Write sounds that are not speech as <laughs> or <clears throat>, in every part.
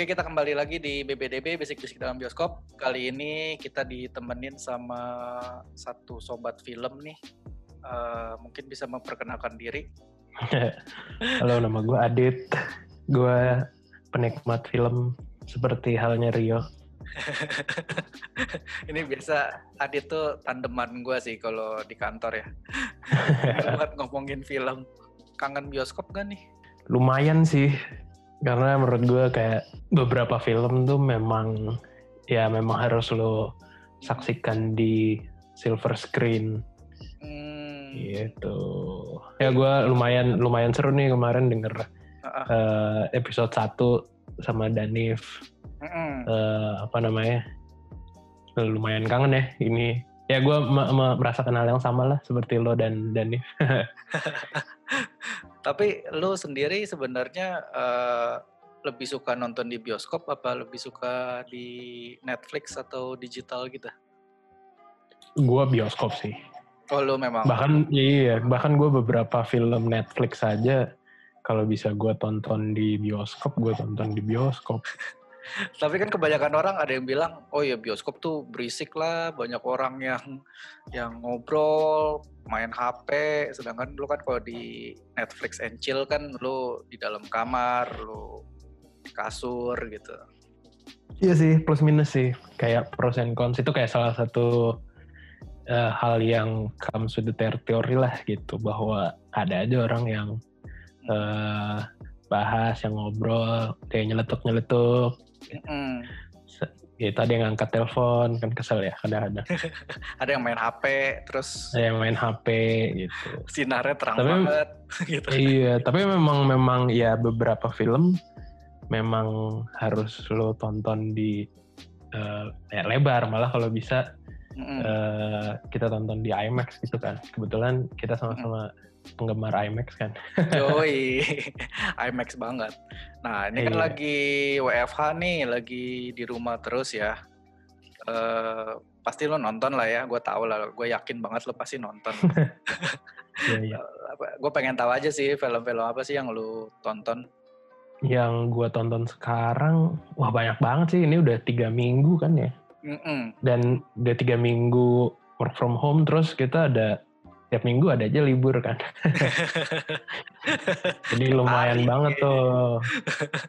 Oke, kita kembali lagi di BBDB Basic Basic dalam bioskop. Kali ini kita ditemenin sama satu sobat film nih. Uh, mungkin bisa memperkenalkan diri. <laughs> Halo, nama gue Adit. Gue penikmat film seperti halnya Rio. <laughs> ini biasa Adit tuh tandeman gue sih kalau di kantor ya. <laughs> Buat ngomongin film. Kangen bioskop gak nih? Lumayan sih karena menurut gue kayak beberapa film tuh memang ya memang harus lo saksikan di silver screen hmm. gitu ya gue lumayan lumayan seru nih kemarin denger uh-uh. uh, episode 1 sama Danif uh-uh. uh, apa namanya lumayan kangen ya ini ya gue merasakan hal yang sama lah seperti lo dan Danif <laughs> Tapi lu sendiri sebenarnya uh, lebih suka nonton di bioskop apa lebih suka di Netflix atau digital gitu? Gua bioskop sih. Oh lu memang. Bahkan iya, bahkan gue beberapa film Netflix saja kalau bisa gue tonton di bioskop, gue tonton di bioskop. Tapi kan kebanyakan orang ada yang bilang, oh ya bioskop tuh berisik lah, banyak orang yang yang ngobrol, main HP, sedangkan lu kan kalau di Netflix and chill kan lu di dalam kamar, lu kasur gitu. Iya sih, plus minus sih. Kayak pros and cons itu kayak salah satu uh, hal yang comes with the territory lah gitu, bahwa ada aja orang yang uh, bahas, yang ngobrol, kayak nyeletuk-nyeletuk, Mm. Ya tadi yang angkat telepon kan kesel ya kadang-kadang. <laughs> ada yang main HP terus. Ada yang main HP gitu. Sinarnya terang tapi, banget. <laughs> gitu. Iya tapi memang memang ya beberapa film memang harus lo tonton di uh, ya lebar malah kalau bisa mm -hmm. uh, kita tonton di IMAX gitu kan. Kebetulan kita sama-sama mm -hmm penggemar IMAX kan. <laughs> Yoi, IMAX banget. Nah ini kan iya. lagi WFH nih, lagi di rumah terus ya. Uh, pasti lo nonton lah ya, gue tau lah, gue yakin banget lo pasti nonton. <laughs> iya, iya. gue pengen tahu aja sih film-film apa sih yang lo tonton. Yang gue tonton sekarang, wah banyak banget sih. Ini udah tiga minggu kan ya. Mm -mm. Dan udah tiga minggu work from home, terus kita ada tiap minggu ada aja libur kan. <laughs> Jadi lumayan Hari. banget tuh.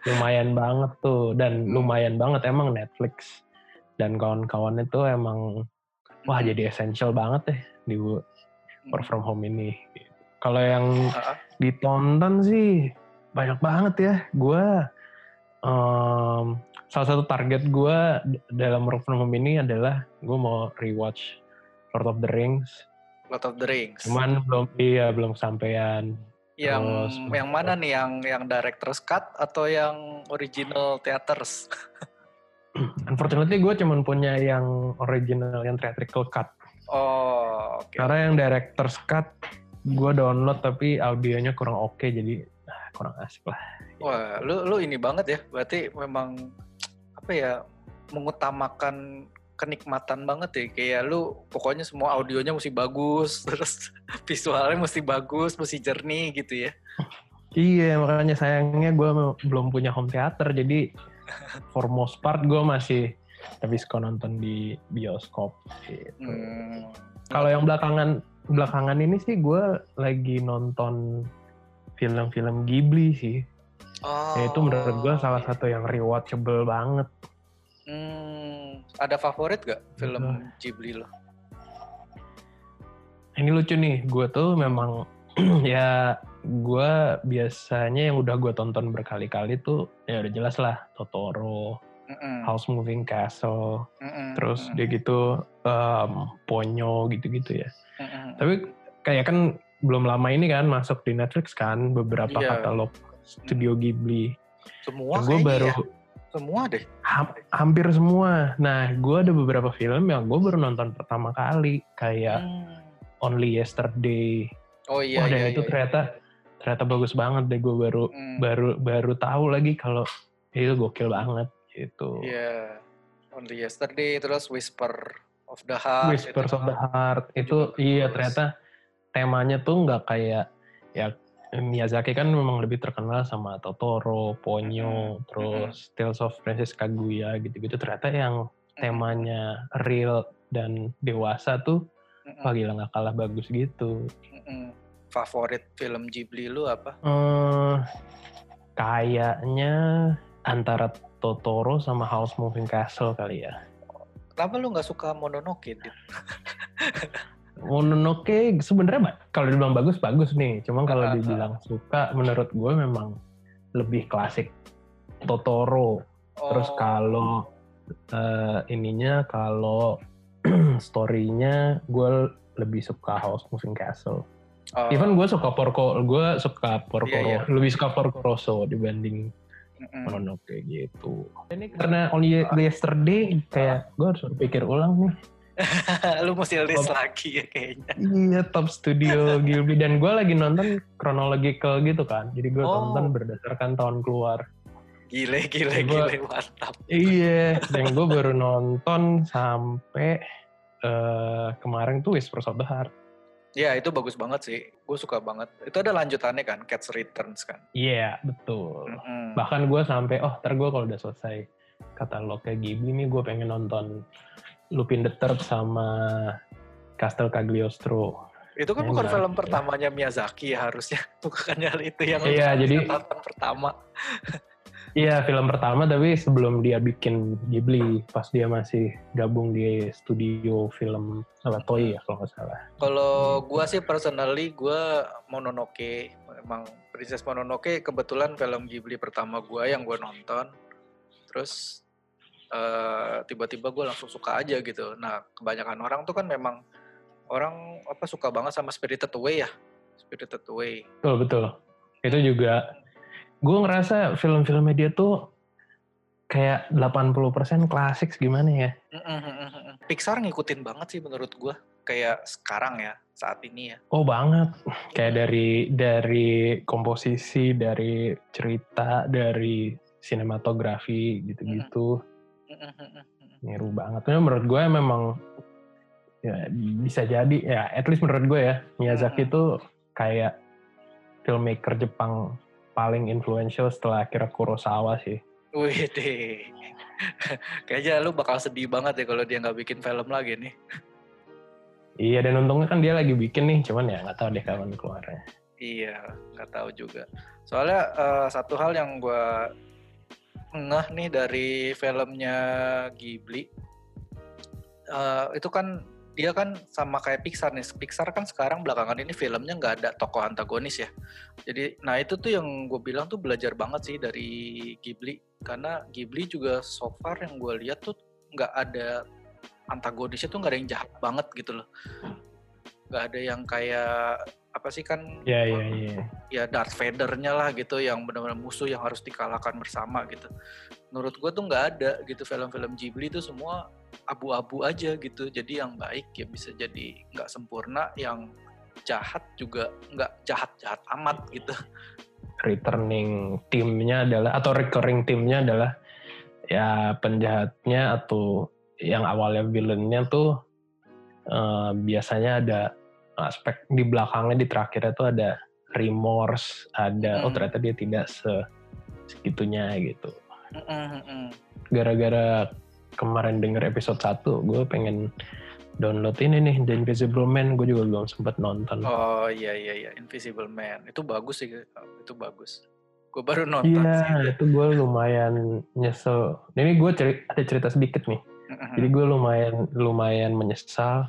Lumayan banget tuh dan hmm. lumayan banget emang Netflix dan kawan-kawan itu emang wah hmm. jadi essential banget deh di work hmm. from home ini. Kalau yang ditonton sih banyak banget ya. Gue um, salah satu target gue dalam work from home ini adalah gue mau rewatch Lord of the Rings Lord of the Rings. Cuman belum iya belum sampean. Yang Terus, yang mana nih yang yang director's cut atau yang original theaters? <clears throat> Unfortunately gue cuman punya yang original yang theatrical cut. Oh, okay. Karena yang director's cut gue download tapi audionya kurang oke okay, jadi ah, kurang asik lah. Wah, lu lu ini banget ya. Berarti memang apa ya mengutamakan kenikmatan banget ya kayak lu pokoknya semua audionya mesti bagus <laughs> terus visualnya mesti bagus mesti jernih gitu ya iya makanya sayangnya gue belum punya home theater jadi <laughs> for most part gue masih tapi suka nonton di bioskop gitu. Hmm. Kalau yang belakangan belakangan ini sih gue lagi nonton film-film Ghibli sih. Oh. Ya, itu menurut gue salah satu yang rewatchable banget. Hmm, ada favorit gak film uh. Ghibli lo? Ini lucu nih, gue tuh memang <clears throat> ya gue biasanya yang udah gue tonton berkali-kali tuh ya udah jelas lah Totoro, Mm-mm. House Moving Castle, Mm-mm. terus dia gitu um, Ponyo gitu-gitu ya. Mm-mm. Tapi kayak kan belum lama ini kan masuk di Netflix kan beberapa yeah. katalog studio Ghibli. Semua gue baru ya? Semua deh. Ha hampir semua. Nah, gue ada beberapa film yang gue baru nonton pertama kali, kayak hmm. Only Yesterday. Oh iya. Wah, dan iya, itu iya. ternyata ternyata bagus banget deh. Gue baru hmm. baru baru tahu lagi kalau itu gokil banget gitu. Iya. Yeah. Only Yesterday, terus Whisper of the Heart. Whisper of the Heart itu, itu iya bagus. ternyata temanya tuh nggak kayak ya Miyazaki kan memang lebih terkenal sama Totoro, Ponyo, Mm-mm. terus Tales of Princess Kaguya gitu-gitu. Ternyata yang temanya real dan dewasa tuh Mm-mm. wah gila nggak kalah bagus gitu. Mm-mm. Favorit film Ghibli lu apa? Eh, kayaknya antara Totoro sama House Moving Castle kali ya. Kenapa lu nggak suka Mononoke? <laughs> Mononoke sebenarnya kalau dibilang bagus bagus nih. Cuma kalau Ah, ah. dibilang suka, menurut gue memang lebih klasik Totoro. Terus Oh, kalau eh, ininya kalau <clears throat> story-nya gue lebih suka House Moving Castle. oh, Even gue suka Porco, gue suka Porco, Iya, iya. lebih suka Porco Rosso dibanding mm-mm. Mononoke gitu. Ini karena Only Yesterday kayak gue harus berpikir ulang nih. <laughs> lu mesti list Oh. lagi ya kayaknya. Iya top studio Ghibli dan gue lagi nonton chronological gitu kan. Jadi gue Oh. nonton berdasarkan tahun keluar. Gile, gile, Gua- gile, mantap. Iya, dan gue baru nonton sampai eh, kemarin tuh Whispers of the Heart. Ya itu bagus banget sih. Gue suka banget. Itu ada lanjutannya kan, Cats Returns kan. Iya betul. Mm-mm. Bahkan gue sampai oh ntar gue kalau udah selesai katalognya Ghibli nih gue pengen nonton Lupin the Third sama Castle Cagliostro. Itu kan Ya, bukan film pertamanya Miyazaki ya harusnya. <laughs> Bukannya itu yang Iya, jadi- tonton pertama. Iya film pertama tapi sebelum dia bikin Ghibli pas dia masih gabung di studio film apa Toei ya kalau nggak salah. Kalau gua sih personally gua Mononoke emang Princess Mononoke kebetulan film Ghibli pertama gua yang gua nonton. Terus eh, tiba-tiba gua langsung suka aja gitu. Nah, kebanyakan orang tuh kan memang orang apa suka banget sama Spirited Away ya. Spirited Away. Betul betul. Itu juga gue ngerasa film-filmnya dia tuh kayak 80% klasik gimana ya. Pixar ngikutin banget sih menurut gua. Kayak sekarang ya, saat ini ya. Oh banget. Kayak dari dari komposisi, dari cerita, dari sinematografi gitu-gitu. Mm-mm-mm-mm. Niru banget. Tapi menurut gue memang ya bisa jadi ya at least menurut gue ya Miyazaki itu kayak filmmaker Jepang paling influential setelah akhirnya Kurosawa sih. Wih deh. Kayaknya lu bakal sedih banget ya kalau dia nggak bikin film lagi nih. Iya dan untungnya kan dia lagi bikin nih, cuman ya nggak tahu deh kapan keluarnya. Iya, nggak tahu juga. Soalnya eh, satu hal yang gue ngeh nih dari filmnya Ghibli, eh, itu kan dia kan sama kayak Pixar nih. Pixar kan sekarang belakangan ini filmnya nggak ada tokoh antagonis ya. Jadi, nah itu tuh yang gue bilang tuh belajar banget sih dari Ghibli. Karena Ghibli juga so far yang gue lihat tuh nggak ada antagonisnya tuh nggak ada yang jahat banget gitu loh. Nggak ada yang kayak apa sih kan Iya iya iya. ya Darth Vader-nya lah gitu yang benar-benar musuh yang harus dikalahkan bersama gitu. Menurut gue tuh nggak ada gitu film-film Ghibli itu semua abu-abu aja gitu. Jadi yang baik ya bisa jadi nggak sempurna, yang jahat juga nggak jahat-jahat amat gitu. Returning timnya adalah atau recurring timnya adalah ya penjahatnya atau yang awalnya villainnya tuh eh, biasanya ada aspek di belakangnya di terakhirnya tuh ada remorse, ada oh Mm. ternyata dia tidak se segitunya gitu. Gara-gara kemarin denger episode 1, gue pengen download ini nih The Invisible Man, gue juga belum sempat nonton. Oh iya iya iya Invisible Man itu bagus sih itu bagus. Gue baru nonton sih. Iya, itu gue lumayan nyesel. Ini gue ceri- ada cerita sedikit nih. Jadi gue lumayan lumayan menyesal.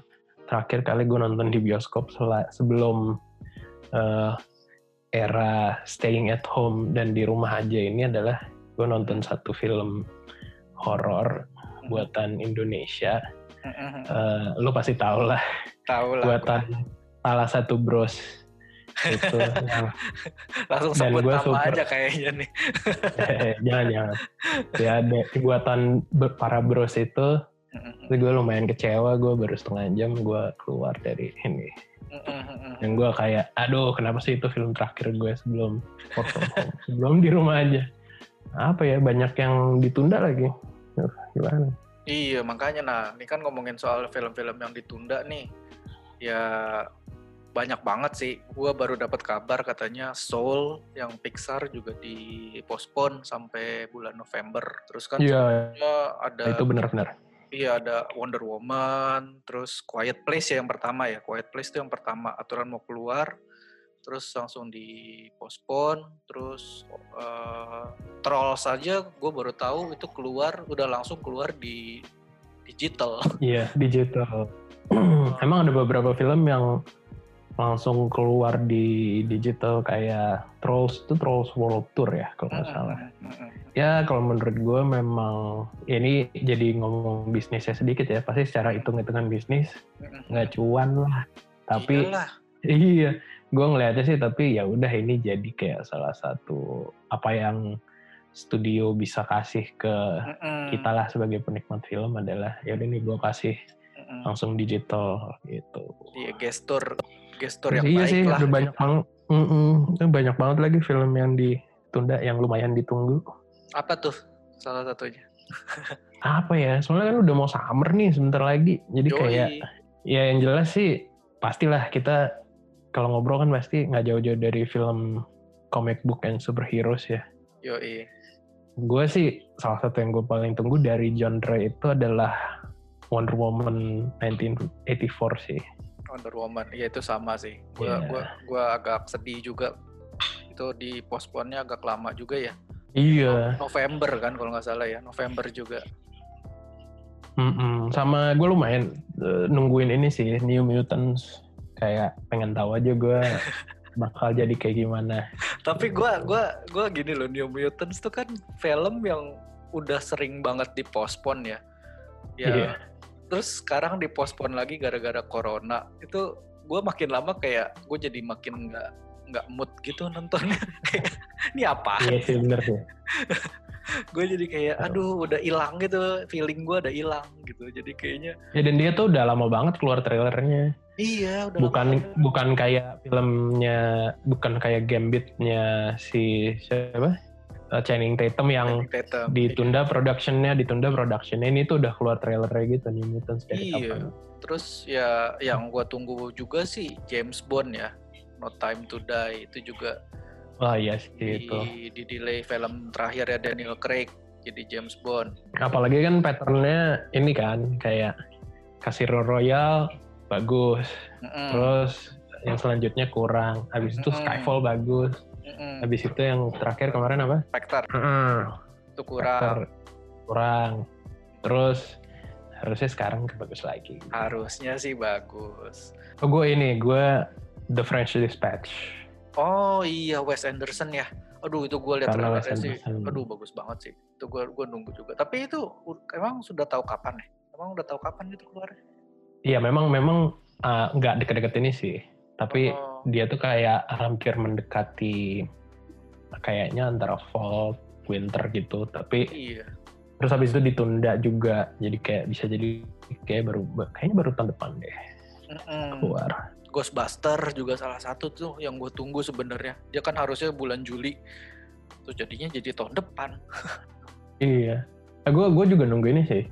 Terakhir kali gue nonton di bioskop sebelum eh, era staying at home dan di rumah aja ini adalah gue nonton satu film horor buatan Indonesia. Eh, lu pasti tahu lah Tahu lah. buatan salah satu bros itu <laughs> yang Langsung sebut nama super- aja kayaknya nih. <laughs> eh, jangan jangan ya ada buatan para bros itu Itu gue lumayan kecewa gue baru setengah jam gue keluar dari ini. Dan gue kayak aduh kenapa sih itu film terakhir gue sebelum work from home? <laughs> Sebelum di rumah aja. Apa ya banyak yang ditunda lagi. Duh, gimana? Iya makanya. Nah ini kan ngomongin soal film-film yang ditunda nih. Ya banyak banget sih. Gua baru dapat kabar katanya Soul yang Pixar juga di postpone sampai bulan November. Terus kan Iya, sebelumnya ada itu benar-benar. Iya ada Wonder Woman, terus Quiet Place ya yang pertama ya. Quiet Place itu yang pertama aturan mau keluar, terus langsung di postpone, terus uh, Trolls saja gue baru tahu itu keluar, udah langsung keluar di digital. Iya, digital. <clears throat> Emang ada beberapa film yang langsung keluar di digital kayak Trolls itu Trolls World Tour ya kalau nggak salah. Ya kalau menurut gue memang ya ini jadi ngomong bisnisnya sedikit ya pasti secara hitung-hitungan bisnis nggak cuan lah. Tapi Iyalah. iya gue ngeliatnya sih tapi ya udah ini jadi kayak salah satu apa yang studio bisa kasih ke kita lah sebagai penikmat film adalah ya udah nih gue kasih langsung digital gitu. Iya gestur gestur yang iya baik sih, lah. udah banyak banget. Mm-mm, itu banyak banget lagi film yang ditunda yang lumayan ditunggu. Apa tuh salah satunya? <laughs> Apa ya? Soalnya kan udah mau summer nih sebentar lagi. Jadi Yoi. kayak ya yang jelas sih pastilah kita kalau ngobrol kan pasti nggak jauh-jauh dari film comic book and superheroes ya. Yoi. Gue sih salah satu yang gue paling tunggu dari genre itu adalah Wonder Woman 1984 sih. Wonder Woman. Iya itu sama sih. Gua Iya. gua gua agak sedih juga. Itu di postpone-nya agak lama juga ya. Iya. November kan kalau nggak salah ya. November juga. Mm-mm. Sama gue lumayan eh, nungguin ini sih New Mutants kayak pengen tahu aja gue <laughs> bakal jadi kayak gimana. Tapi gua gua gua gini loh New Mutants tuh kan film yang udah sering banget dipospon ya. Ya. Iya. Terus sekarang dipospon lagi gara-gara corona. Itu gua makin lama kayak gue jadi makin nggak nggak mood gitu nontonnya. <laughs> Ini apa? Iya sih bener sih. <laughs> gue jadi kayak aduh udah hilang gitu feeling gue udah hilang gitu jadi kayaknya Ya dan dia tuh udah lama banget keluar trailernya. iya udah Bukan lama bukan kayak filmnya bukan kayak Gambitnya si siapa? Eh, Channing Tatum yang Tatum. ditunda productionnya, ditunda productionnya ini tuh udah keluar trailernya gitu New Mutants dari Iya. kapan. terus ya yang gue tunggu juga sih James Bond ya No Time to Die itu juga Wah iya sih di, itu. di delay film terakhir ya Daniel Craig jadi James Bond Apalagi kan patternnya ini kan kayak Casino Royale bagus, Mm-mm. terus yang selanjutnya kurang. Habis itu Mm-mm. Skyfall bagus. Mm-mm. Habis itu yang terakhir kemarin apa? Spectre Heeh. itu kurang Spectre. Kurang. Terus harusnya sekarang bagus lagi. harusnya sih bagus Oh gue ini, gue The French Dispatch. oh iya Wes Anderson ya aduh itu gue lihat trailernya sih aduh bagus banget sih itu gue gue nunggu juga tapi itu emang sudah tahu kapan ya emang udah tahu kapan itu keluarnya Iya memang memang uh, nggak deket-deket ini sih. Tapi Oh. Dia tuh kayak hampir mendekati kayaknya antara fall, winter gitu. Tapi iya terus habis itu ditunda juga. Jadi kayak bisa jadi kayak baru kayaknya baru tahun depan deh Mm-mm. keluar. Ghostbuster juga salah satu tuh yang gue tunggu sebenarnya. Dia kan harusnya bulan Juli. Terus jadinya jadi tahun depan. <laughs> Iya. Nah, gue gue juga nunggu ini sih.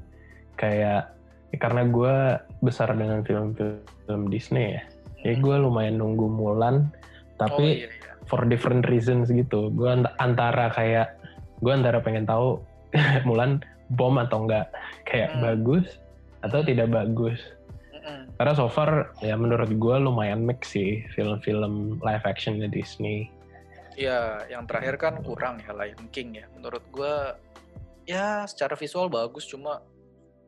Kayak ya karena gue besar dengan film-film Disney ya. Jadi gue lumayan nunggu Mulan. Tapi oh iya iya. for different reasons gitu. Gue antara kayak gue antara pengen tahu <laughs> Mulan bom atau enggak kayak Hmm. bagus atau tidak bagus. Mm-mm. Karena so far ya menurut gue lumayan mix sih film-film live actionnya Disney. Iya, yang terakhir kan kurang ya Lion King ya. Menurut gue ya secara visual bagus cuma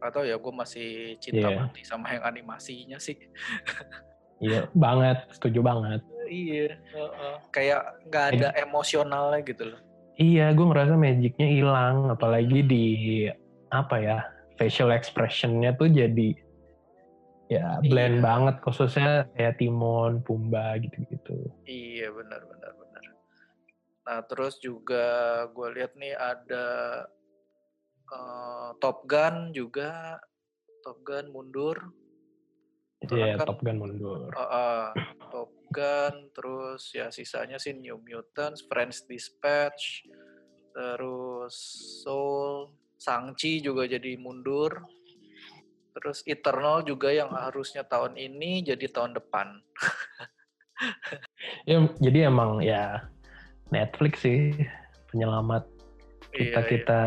atau ya gue masih cinta Iya. mati sama yang animasinya sih. <laughs> Iya banget, setuju banget. iya, heeh. kayak nggak ada emosionalnya gitu loh. Iya, gue ngerasa magicnya hilang, apalagi di apa ya facial expressionnya tuh jadi ya blend Iya. banget, khususnya kayak Timon, Pumba gitu-gitu. Iya benar benar benar. Nah terus juga gue lihat nih ada eh, Top Gun juga Top Gun mundur. Iya, kan- Top Gun mundur. Eh, eh, Top Gun terus ya sisanya sih New Mutants, French Dispatch, terus Soul, Sangchi juga jadi mundur. Terus Eternal juga yang harusnya tahun ini jadi tahun depan. <laughs> ya jadi emang ya Netflix sih penyelamat Iya, kita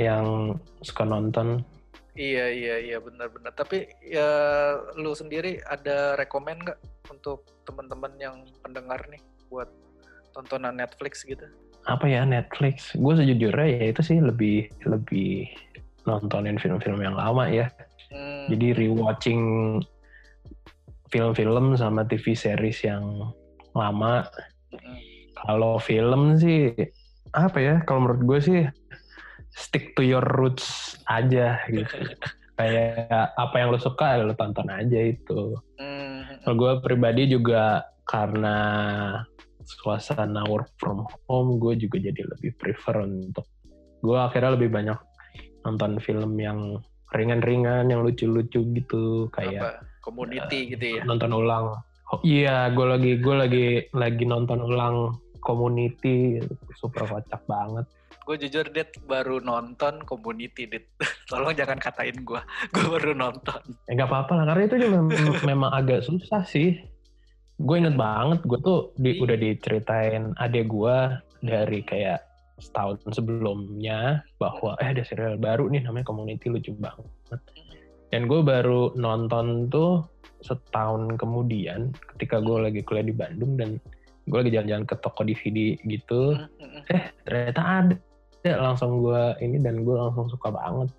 yang suka nonton Iya iya iya benar-benar. Tapi ya lu sendiri ada rekomen nggak untuk teman-teman yang pendengar nih buat tontonan Netflix gitu? apa ya Netflix? Gue sejujurnya ya itu sih lebih lebih nontonin film-film yang lama ya. Hmm, jadi rewatching film-film sama TV series yang lama. Hmm, kalau film sih apa ya kalau menurut gue sih stick to your roots aja gitu. <laughs> Kayak apa yang lo suka ya lo tonton aja itu. Hmm, kalau gue pribadi juga karena suasana work from home gue juga jadi lebih prefer untuk gue akhirnya lebih banyak nonton film yang ringan-ringan yang lucu-lucu gitu kayak apa? Community gitu ya? nonton ulang. Oh, iya gue lagi gue lagi lagi nonton ulang community super kocak banget Gue jujur Dit baru nonton Community Dit. <laughs> Tolong jangan katain gue. Gue baru nonton. ya nggak apa-apa lah karena itu juga mem- <laughs> memang agak susah sih gue inget banget gue tuh di- udah diceritain adek gue dari kayak setahun sebelumnya bahwa eh ada serial baru nih namanya Community lucu banget dan gue baru nonton tuh setahun kemudian ketika gue lagi kuliah di Bandung dan gue lagi jalan-jalan ke toko DVD gitu hmm. ternyata ada langsung gue ini dan gue langsung suka banget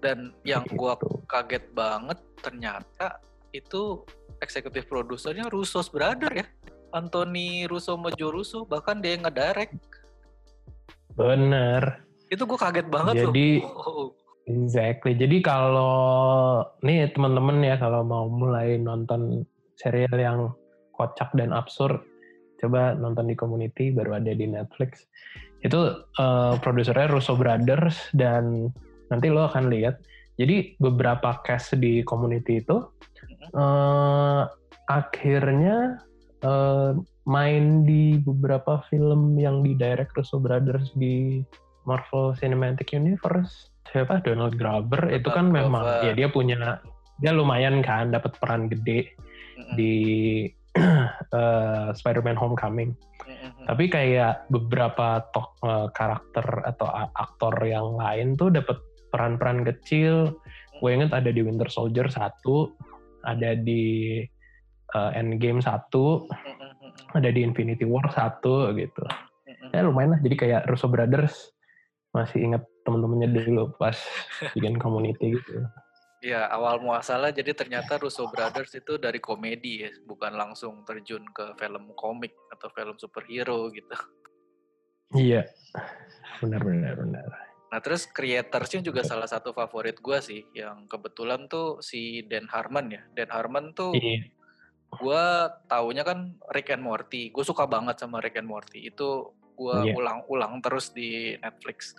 Dan yang gue gitu. kaget banget ternyata itu eksekutif produsernya Russo's Brother ya. Anthony Russo Joe Russo bahkan dia yang ngedirect. bener Itu gue kaget banget Jadi- loh. Oh, Exactly. Jadi kalau nih teman-teman ya kalau mau mulai nonton serial yang kocak dan absurd, coba nonton di Community baru ada di Netflix. Itu eh, produsernya Russo Brothers dan nanti lo akan lihat. Jadi beberapa cast di Community itu eh, akhirnya eh, main di beberapa film yang di direct Russo Brothers di Marvel Cinematic Universe. Siapa Donald Glover itu kan Donald memang Glover. ya dia punya dia lumayan kan dapat peran gede Mm-mm. di <clears throat> eh, Spider-Man Homecoming. Tapi kayak beberapa tok eh, karakter atau aktor yang lain tuh dapat peran-peran kecil. Gue inget ada di Winter Soldier satu, ada di eh, Endgame satu, ada di Infinity War satu gitu. Ya lumayan lah. Jadi kayak Russo Brothers masih inget temen-temennya dulu pas bikin community gitu. Ya awal muasalnya jadi ternyata Russo Brothers itu dari komedi ya, bukan langsung terjun ke film komik atau film superhero gitu. Iya, benar benar benar. Nah terus creatorsnya juga salah satu favorit gua sih, yang kebetulan tuh si Dan Harmon ya. Dan Harmon tuh Iya. gua taunya kan Rick and Morty. Gue suka banget sama Rick and Morty. Itu gua Iya. ulang-ulang terus di Netflix.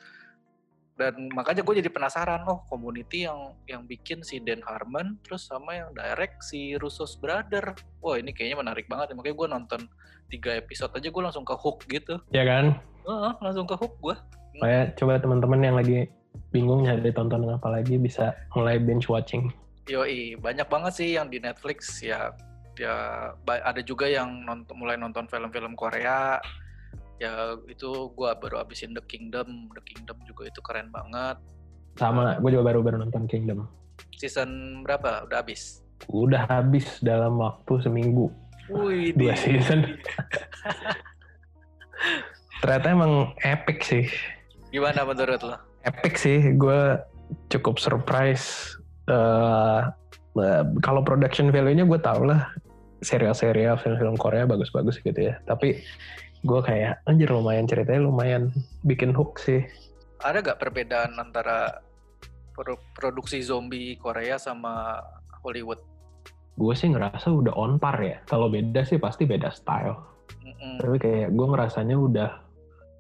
Dan makanya gue jadi penasaran, oh community yang yang bikin si Dan Harmon, terus sama yang direct si Russo's Brother. Wah ini kayaknya menarik banget. ya. Makanya gue nonton tiga episode aja gue langsung ke hook gitu. Ya kan? Heeh, langsung ke hook gue. Kayak coba teman-teman yang lagi bingung nyari tontonan apa lagi bisa mulai binge watching. Yoi, banyak banget sih yang di Netflix ya. Ya ada juga yang nonton mulai nonton film-film Korea. Ya itu gua baru abisin The Kingdom. The Kingdom juga itu keren banget. Sama, gue juga baru baru nonton Kingdom. Season berapa? Udah habis. Udah habis dalam waktu seminggu. Wih, Dua season. Ternyata emang epic sih. Gimana menurut lo? Epic sih, gue cukup surprise. Eh, eh, kalau production value-nya gue tau lah serial-serial film-film Korea bagus-bagus gitu ya. Tapi gue kayak anjir lumayan ceritanya lumayan bikin hook sih. Ada gak perbedaan antara pro- produksi zombie Korea sama Hollywood? Gue sih ngerasa udah on par ya. Kalau beda sih pasti beda style. Mm-mm. Tapi kayak gue ngerasanya udah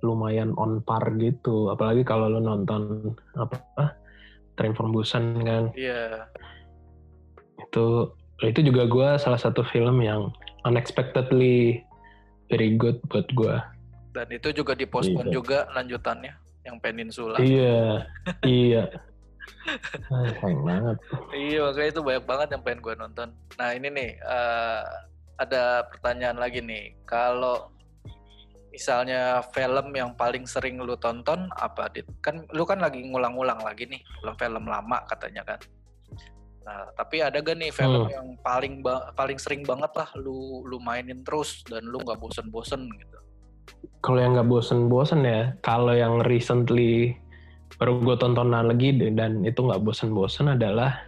lumayan on par gitu. Apalagi kalau lo nonton apa Train from Busan kan. Iya. Itu itu juga gue salah satu film yang unexpectedly very good buat gue. Dan itu juga dipospon Iya. juga lanjutannya yang Peninsula. Iya, <laughs> iya. Ah, sayang banget. Iya makanya itu banyak banget yang pengen gue nonton. Nah ini nih, eh, ada pertanyaan lagi nih. Kalau misalnya film yang paling sering lu tonton apa dit kan lu kan lagi ngulang-ngulang lagi nih film-film lama katanya kan nah tapi ada gak nih film hmm. yang paling paling sering banget lah lu lu mainin terus dan lu nggak bosen-bosen gitu kalau yang nggak bosen-bosen ya kalau yang recently baru gue tontonan lagi dan itu nggak bosen-bosen adalah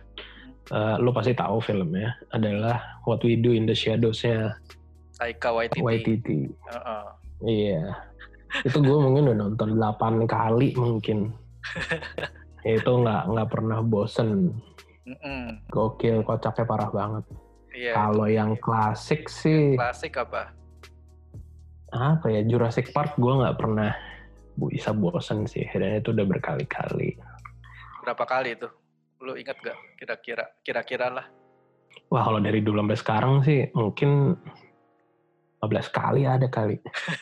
uh, lu pasti tahu filmnya adalah What We Do in the Shadows-nya Taika Waititi. Waititi. Uh -uh. Iya. Itu gue mungkin udah nonton 8 kali mungkin. <laughs> itu nggak nggak pernah bosen. Mm-mm. Gokil, kocaknya parah banget. Iya, Kalau yang klasik sih. Klasik apa? Apa ya Jurassic Park gue nggak pernah bisa bosen sih. Dan itu udah berkali-kali. Berapa kali itu? Lu inget gak? Kira-kira, kira-kira lah. Wah kalau dari dulu sampai sekarang sih mungkin 15 kali ada kali.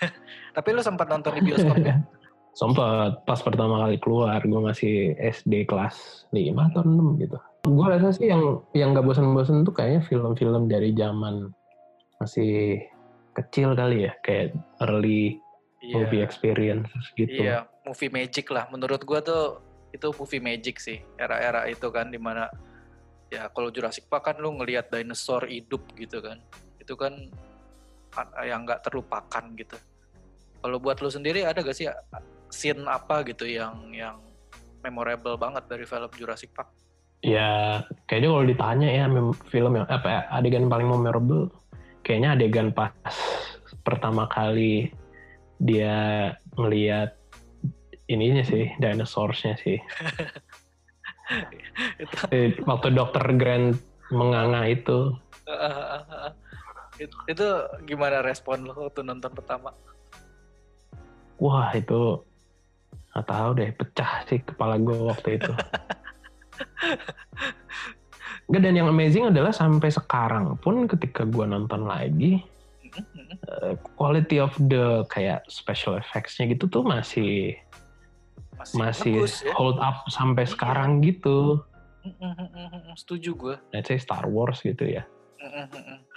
<laughs> Tapi lu sempat nonton di bioskop ya? <laughs> sempat pas pertama kali keluar gue masih SD kelas 5 atau 6 gitu. Gue rasa sih yang yang gak bosan-bosan tuh kayaknya film-film dari zaman masih kecil kali ya, kayak early yeah. movie experience gitu. Iya, yeah, movie magic lah. Menurut gue tuh itu movie magic sih, era-era itu kan di mana ya kalau Jurassic Park kan lu ngelihat dinosaur hidup gitu kan. Itu kan yang nggak terlupakan gitu. Kalau buat lu sendiri ada gak sih scene apa gitu yang yang memorable banget dari film Jurassic Park? Ya, kayaknya kalau ditanya ya film yang apa ya, adegan paling memorable, kayaknya adegan pas pertama kali dia ngelihat ininya sih, dinosaurusnya sih. <laughs> Eh, waktu dokter Grant menganga itu itu, itu gimana respon lo waktu nonton pertama? Wah itu nggak tahu deh pecah sih kepala gue waktu itu. <laughs> Gak dan yang amazing adalah sampai sekarang pun ketika gue nonton lagi uh, quality of the kayak special effects-nya gitu tuh masih masih, masih bagus, ya? hold up sampai iya. sekarang gitu. Setuju gue. Let's say Star Wars gitu ya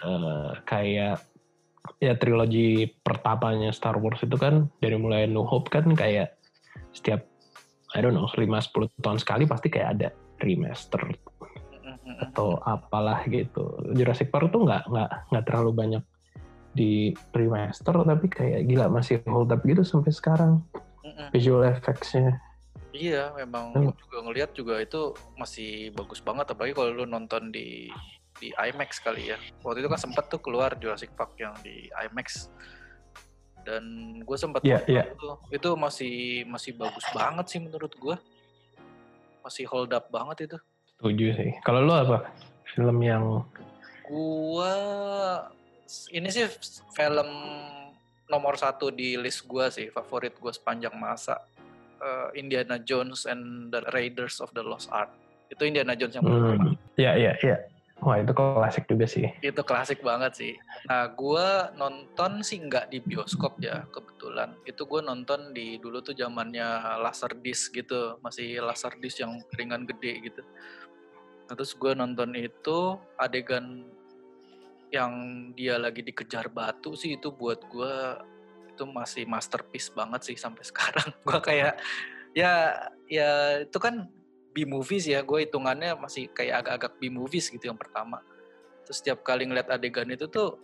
uh, kayak ya trilogi pertamanya Star Wars itu kan dari mulai New Hope kan kayak setiap I don't know 5-10 tahun sekali pasti kayak ada remaster atau apalah gitu. Jurassic Park tuh nggak nggak nggak terlalu banyak di remaster tapi kayak gila masih hold up gitu sampai sekarang visual effects-nya. Iya, memang hmm. juga ngelihat juga itu masih bagus banget apalagi kalau lu nonton di di IMAX kali ya. Waktu itu kan sempat tuh keluar Jurassic Park yang di IMAX dan gue sempat yeah, yeah. itu itu masih masih bagus banget sih menurut gue masih hold up banget itu. Setuju sih. Kalau lo apa? Film yang gue ini sih film nomor satu di list gue sih favorit gue sepanjang masa. Uh, Indiana Jones and the Raiders of the Lost Ark. Itu Indiana Jones yang pertama. Hmm. ya ya ya Wah itu klasik juga sih. Itu klasik banget sih. Nah gue nonton sih nggak di bioskop ya kebetulan. Itu gue nonton di dulu tuh zamannya laser disc gitu, masih laser disc yang ringan gede gitu. Nah, terus gue nonton itu adegan yang dia lagi dikejar batu sih itu buat gue itu masih masterpiece banget sih sampai <laughs> sekarang. gue kayak ya ya itu kan B-movies ya, gue hitungannya masih kayak agak-agak B-movies gitu yang pertama. Terus setiap kali ngeliat adegan itu tuh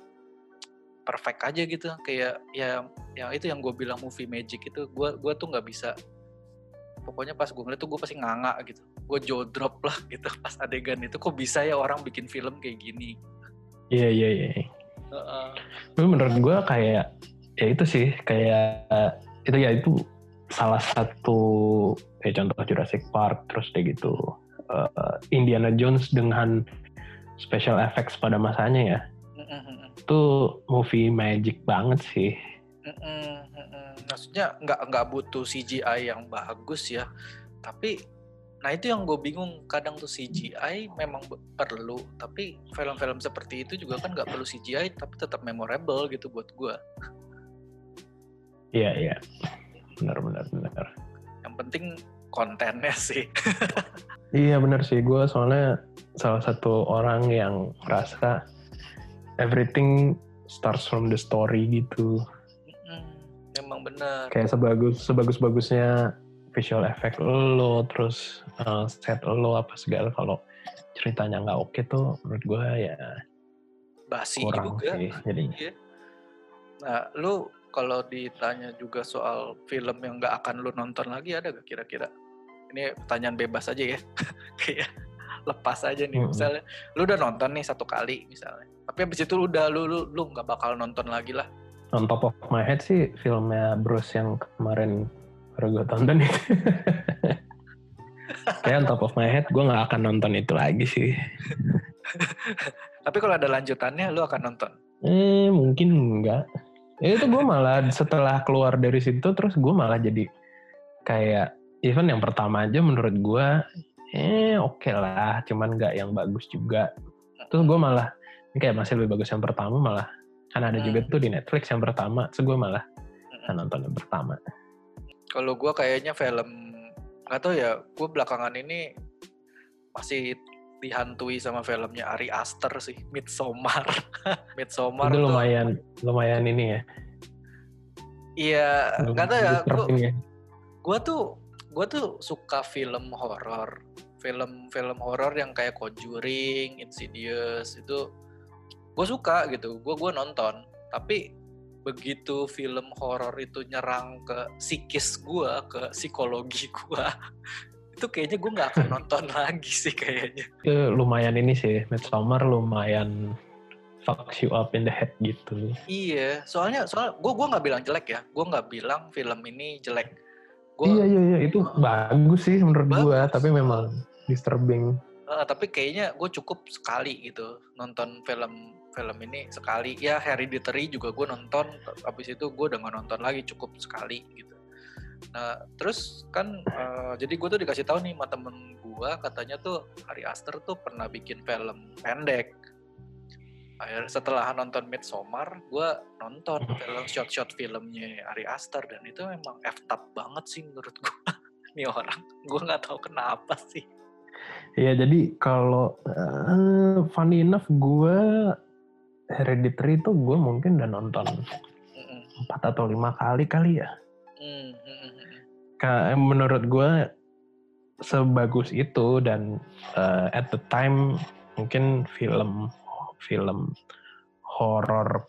perfect aja gitu, kayak ya yang itu yang gue bilang movie magic itu, gue gue tuh nggak bisa. Pokoknya pas gue ngeliat tuh gue pasti nganga gitu, gue jaw drop <laughs> lah gitu pas adegan itu. Kok bisa ya orang bikin film kayak gini? Iya iya iya. Uh, menurut gue kayak ya itu sih kayak itu ya itu salah satu kayak contoh Jurassic Park terus kayak gitu. Uh, Indiana Jones dengan special effects pada masanya ya. Itu movie magic banget sih. Maksudnya nggak nggak butuh CGI yang bagus ya. Tapi nah itu yang gue bingung. Kadang tuh CGI memang perlu. Tapi film-film seperti itu juga kan nggak perlu CGI tapi tetap memorable gitu buat gue. Iya iya benar benar benar yang penting kontennya sih iya benar sih gue soalnya salah satu orang yang merasa everything starts from the story gitu Mm, Emang bener. kayak sebagus sebagus bagusnya visual effect lo terus uh, set lo apa segala kalau ceritanya nggak oke tuh menurut gue ya Basi kurang juga. sih jadi Iya. Nah, lu kalau ditanya juga soal film yang nggak akan lu nonton lagi ada gak kira-kira? Ini pertanyaan bebas aja ya. <laughs> Kayak lepas aja nih Mm-mm. misalnya. Lu udah nonton nih satu kali misalnya. Tapi abis itu lu udah lu lu lu nggak bakal nonton lagi lah. On top of my head sih filmnya Bruce yang kemarin baru gue tonton itu. <laughs> Kayak on top of my head gue nggak akan nonton itu lagi sih. <laughs> Tapi kalau ada lanjutannya lu akan nonton? Eh mungkin enggak itu gue malah setelah keluar dari situ terus gue malah jadi kayak even yang pertama aja menurut gue eh oke lah cuman nggak yang bagus juga terus gue malah ini kayak masih lebih bagus yang pertama malah kan ada juga Hmm. tuh di Netflix yang pertama terus gue malah Mm-mm. nonton yang pertama kalau gua kayaknya film nggak tahu ya gue belakangan ini masih dihantui sama filmnya Ari Aster sih Midsommar. <laughs> Midsommar itu tuh lumayan lumayan ini ya. Iya nggak tahu ya gue ya. tuh gue tuh suka film horor. Film film horor yang kayak Conjuring Insidious itu gue suka gitu. Gue gue nonton. Tapi begitu film horor itu nyerang ke psikis gue ke psikologi gue <laughs> itu kayaknya gue nggak akan nonton <laughs> lagi sih kayaknya. Itu lumayan ini sih Midsommar lumayan fucks you up in the head gitu. Iya soalnya soal gue gua nggak bilang jelek ya. Gue nggak bilang film ini jelek. Gue iya iya iya itu bagus sih menurut gua Bagus. tapi memang disturbing. Eh, tapi kayaknya gue cukup sekali gitu nonton film film ini sekali. Ya Hereditary juga gue nonton habis itu gue udah nggak nonton lagi cukup sekali gitu nah terus kan eh, jadi gue tuh dikasih tahu nih sama temen gue katanya tuh Ari Aster tuh pernah bikin film pendek Akhir, setelah nonton Midsommar gue nonton film shot-shot filmnya Ari Aster dan itu memang f banget sih menurut gue <laughs> nih orang gue nggak tahu kenapa sih Iya jadi kalau eh, funny enough gue Hereditary itu gue mungkin udah nonton empat atau lima kali kali ya. Mm, mm, mm, mm. Ka- menurut gue sebagus itu dan eh, at the time mungkin film film horor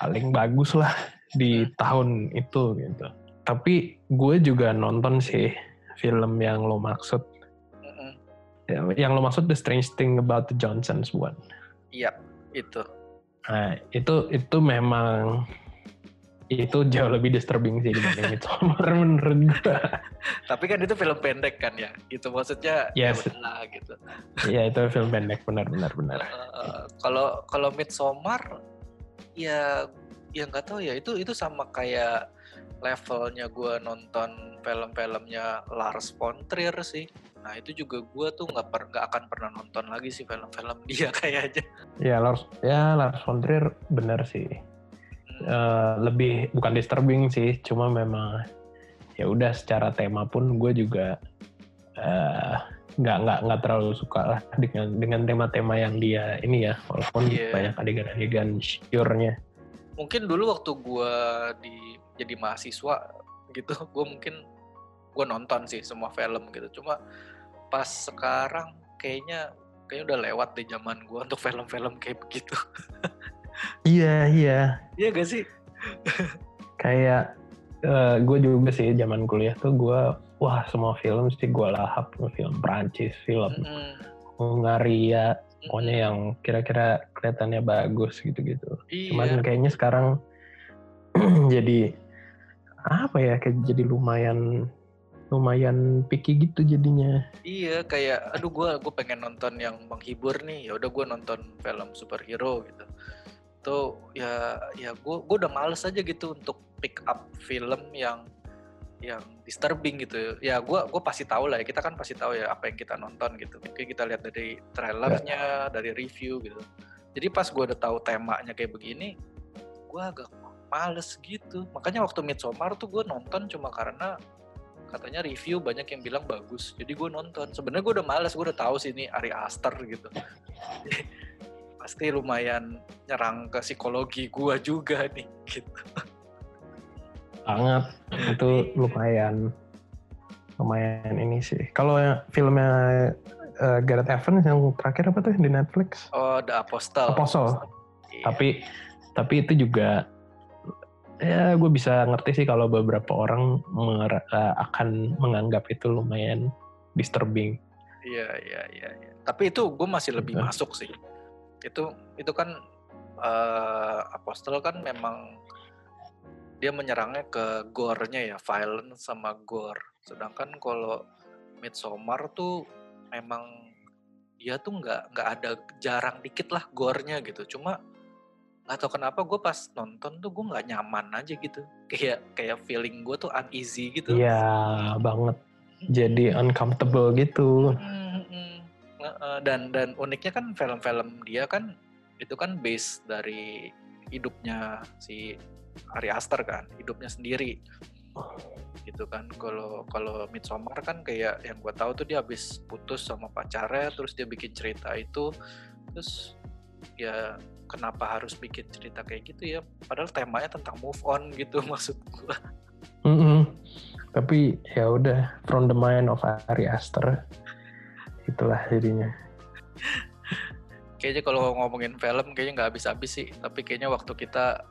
paling bagus lah <laughs> di tahun itu gitu. Tapi gue juga nonton sih film yang lo maksud. Mm-mm. Ya, Yang lo maksud The Strange Thing About the Johnsons bukan? Iya, itu. Nah, itu itu memang itu jauh lebih disturbing sih dibanding Midsommar menurut gue. Tapi kan itu film pendek kan ya. Gitu maksudnya Yes. ya udahlah gitu. Iya itu film pendek benar benar benar. Eh, Kalau kalau Midsommar ya ya nggak tahu ya itu itu sama kayak levelnya gue nonton film-filmnya Lars von Trier sih. Nah itu juga gue tuh nggak per nggak akan pernah nonton lagi sih film-film dia <laughs> kayaknya. Ya Lars ya Lars von Trier benar sih. Eh, lebih bukan disturbing sih, cuma memang ya udah secara tema pun gue juga eh, nggak nggak nggak terlalu suka lah dengan dengan tema-tema yang dia ini ya, walaupun Iya. banyak adegan-adegan syurnya. Mungkin dulu waktu gue di jadi mahasiswa gitu, gue mungkin gue nonton sih semua film gitu. Cuma pas sekarang kayaknya kayaknya udah lewat deh zaman gue untuk film-film kayak begitu. <laughs> Iya iya, Iya gak sih? kayak gue juga sih zaman kuliah tuh gue wah semua film sih gue lahap film Prancis, film Mm-mm. Hungaria, pokoknya Mm-mm. yang kira-kira kelihatannya bagus gitu-gitu. iya. Cuman kayaknya sekarang <clears throat> jadi apa ya kayak jadi lumayan lumayan picky gitu jadinya. Iya kayak aduh gue gue pengen nonton yang menghibur nih ya udah gue nonton film superhero gitu. Tuh ya ya gue gue udah males aja gitu untuk pick up film yang yang disturbing gitu. Ya gue gue pasti tahu lah ya kita kan pasti tahu ya apa yang kita nonton gitu. Mungkin kita lihat dari trailernya, dari review gitu. Jadi pas gue udah tahu temanya kayak begini, gue agak males gitu. Makanya waktu Midsommar tuh gue nonton cuma karena katanya review banyak yang bilang bagus jadi gue nonton sebenarnya gue udah males gue udah tahu sih ini Ari Aster gitu <laughs> pasti lumayan nyerang ke psikologi gua juga nih gitu. Banget. Itu lumayan lumayan ini sih. Kalau filmnya uh, Gareth Evans yang terakhir apa tuh di Netflix? Oh, The Apostle. Apostle. Iya. Tapi tapi itu juga ya gue bisa ngerti sih kalau beberapa orang menger- uh, akan menganggap itu lumayan disturbing. Iya iya iya. iya. Tapi itu gue masih lebih uh. masuk sih itu itu kan uh, Apostle kan memang dia menyerangnya ke gore-nya ya, violence sama gore. Sedangkan kalau Midsommar tuh memang dia tuh nggak nggak ada jarang dikit lah gore-nya gitu. Cuma nggak tahu kenapa gue pas nonton tuh gue nggak nyaman aja gitu. <laughs> Kayak kayak feeling gue tuh uneasy gitu. Iya banget. Jadi uncomfortable gitu. Hmm dan dan uniknya kan film-film dia kan itu kan base dari hidupnya si Ari Aster kan, hidupnya sendiri. Gitu kan. Kalau kalau Midsommar kan kayak yang gue tahu tuh dia habis putus sama pacarnya terus dia bikin cerita itu terus ya kenapa harus bikin cerita kayak gitu ya padahal temanya tentang move on gitu <laughs> maksud gue. Mm -hmm. Tapi ya udah from the mind of Ari Aster itulah jadinya. Kayaknya kalau ngomongin film kayaknya nggak habis-habis sih. Tapi kayaknya waktu kita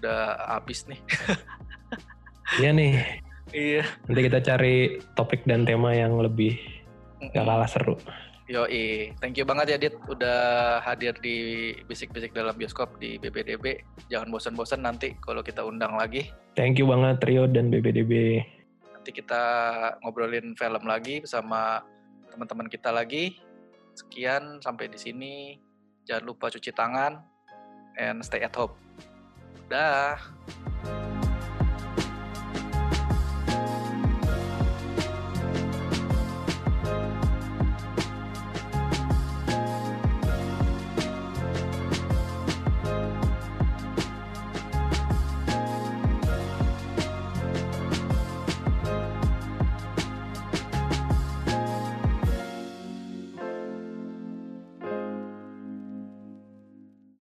udah habis nih. <laughs> Iya nih. Iya. Nanti kita cari topik dan tema yang lebih gak kalah seru. Yo, thank you banget ya Dit. Udah hadir di bisik-bisik dalam bioskop di BBDB. Jangan bosan-bosan nanti kalau kita undang lagi. Thank you banget Rio dan BBDB. Nanti kita ngobrolin film lagi bersama teman-teman kita lagi. Sekian sampai di sini. Jangan lupa cuci tangan and stay at home. Dah.